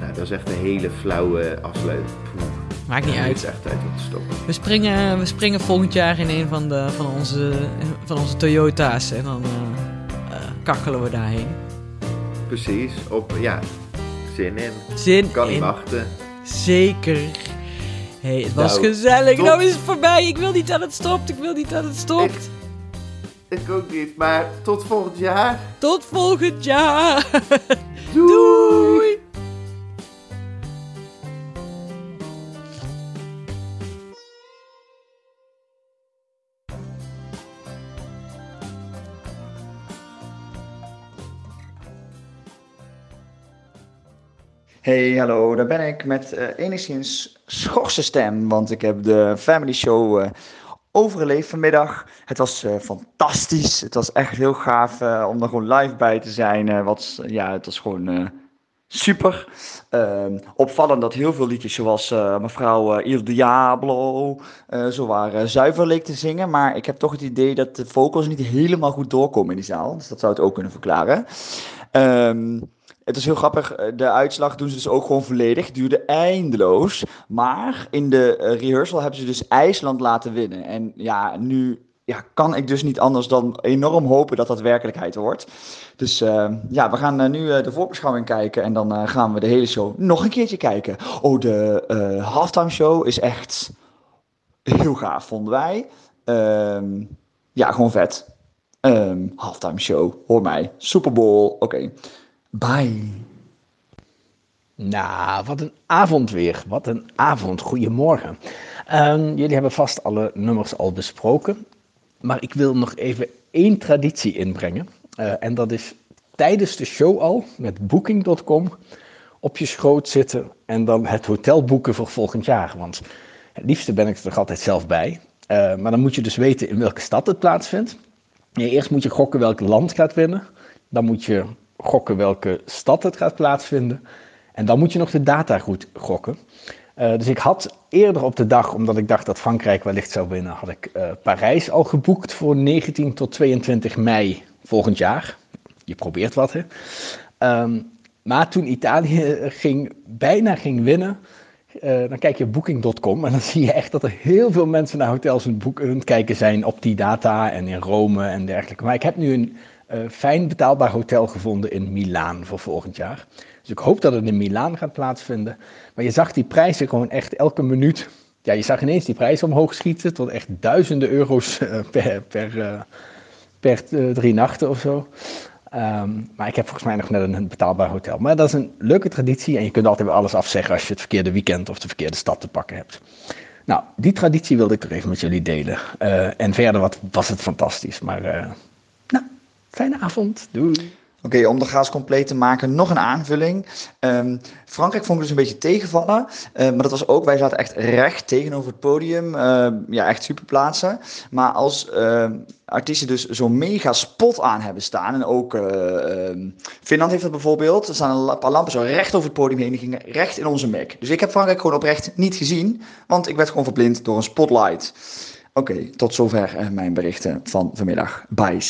nou, dat is echt een hele flauwe afsluit. Poeh. Maakt niet Het uit. is echt tijd om te stoppen. We springen, we springen volgend jaar in een van, de, van, onze, van onze Toyota's. En dan kachelen we daarheen. Precies. Op, ja, zin in. Zin Kan niet in. wachten. Zeker. hey, het was Nou, gezellig. tot- Nou is het voorbij. Ik wil niet dat het stopt. Ik wil niet dat het stopt. Ik ook niet, maar tot volgend jaar. Tot volgend jaar. Doei! Doei. Hey, hallo, daar ben ik met eh, enigszins schorse stem, want ik heb de Family Show eh, overleefd vanmiddag. Het was eh, fantastisch, het was echt heel gaaf om er gewoon live bij te zijn. wat, ja, het was gewoon super. Ehm, opvallend dat heel veel liedjes zoals mevrouw uh, Il Diablo uh, zo waren zuiver leek te zingen. Maar ik heb toch het idee dat de vocals niet helemaal goed doorkomen in die zaal. Dus dat zou het ook kunnen verklaren. Um, het is heel grappig, de uitslag doen ze dus ook gewoon volledig. Duurde eindeloos. Maar in de rehearsal hebben ze dus IJsland laten winnen. En ja, nu ja, kan ik dus niet anders dan enorm hopen dat dat werkelijkheid wordt. Dus uh, ja, we gaan nu de voorbeschouwing kijken en dan gaan we de hele show nog een keertje kijken. Oh, de halftime show is echt heel gaaf, vonden wij. Um, ja, gewoon vet. Um, halftime show, hoor mij. Super Bowl, oké. Bye. Nou, wat een avond weer. Wat een avond. Goedemorgen. Um, jullie hebben vast alle nummers al besproken. Maar ik wil nog even één traditie inbrengen. Uh, en dat is tijdens de show al met Booking.com op je schoot zitten en dan het hotel boeken voor volgend jaar. Want het liefste ben ik er toch altijd zelf bij. Uh, maar dan moet je dus weten in welke stad het plaatsvindt. Eerst moet je gokken welk land gaat winnen. Dan moet je gokken welke stad het gaat plaatsvinden. En dan moet je nog de data goed gokken. Uh, dus ik had eerder op de dag, omdat ik dacht dat Frankrijk wellicht zou winnen, had ik uh, Parijs al geboekt voor 19 tot 22 mei volgend jaar. Je probeert wat, hè. Um, maar toen Italië ging, bijna ging winnen, uh, dan kijk je booking.com en dan zie je echt dat er heel veel mensen naar hotels aan het kijken zijn op die data en in Rome en dergelijke. Maar ik heb nu een fijn betaalbaar hotel gevonden in Milaan voor volgend jaar. Dus ik hoop dat het in Milaan gaat plaatsvinden. Maar je zag die prijzen gewoon echt elke minuut. Ja, je zag ineens die prijzen omhoog schieten tot echt duizenden euro's uh, per, per, uh, per uh, drie nachten of zo. Um, maar ik heb volgens mij nog net een, betaalbaar hotel. Maar dat is een leuke traditie en je kunt altijd weer alles afzeggen als je het verkeerde weekend of de verkeerde stad te pakken hebt. Nou, die traditie wilde ik er even met jullie delen. en verder wat, was het fantastisch. Maar fijne avond. Doei. Oké, om de gaas compleet te maken, nog een aanvulling. Um, Frankrijk vond ik dus een beetje tegenvallen. Uh, maar dat was ook, wij zaten echt recht tegenover het podium. Uh, ja, echt super plaatsen. Maar als uh, artiesten dus zo'n mega spot aan hebben staan. En ook ehm, Finland heeft dat bijvoorbeeld. Er staan een paar lampen zo recht over het podium heen. Die gingen recht in onze mek. Dus ik heb Frankrijk gewoon oprecht niet gezien. Want ik werd gewoon verblind door een spotlight. Oké, tot zover mijn berichten van vanmiddag. Bye.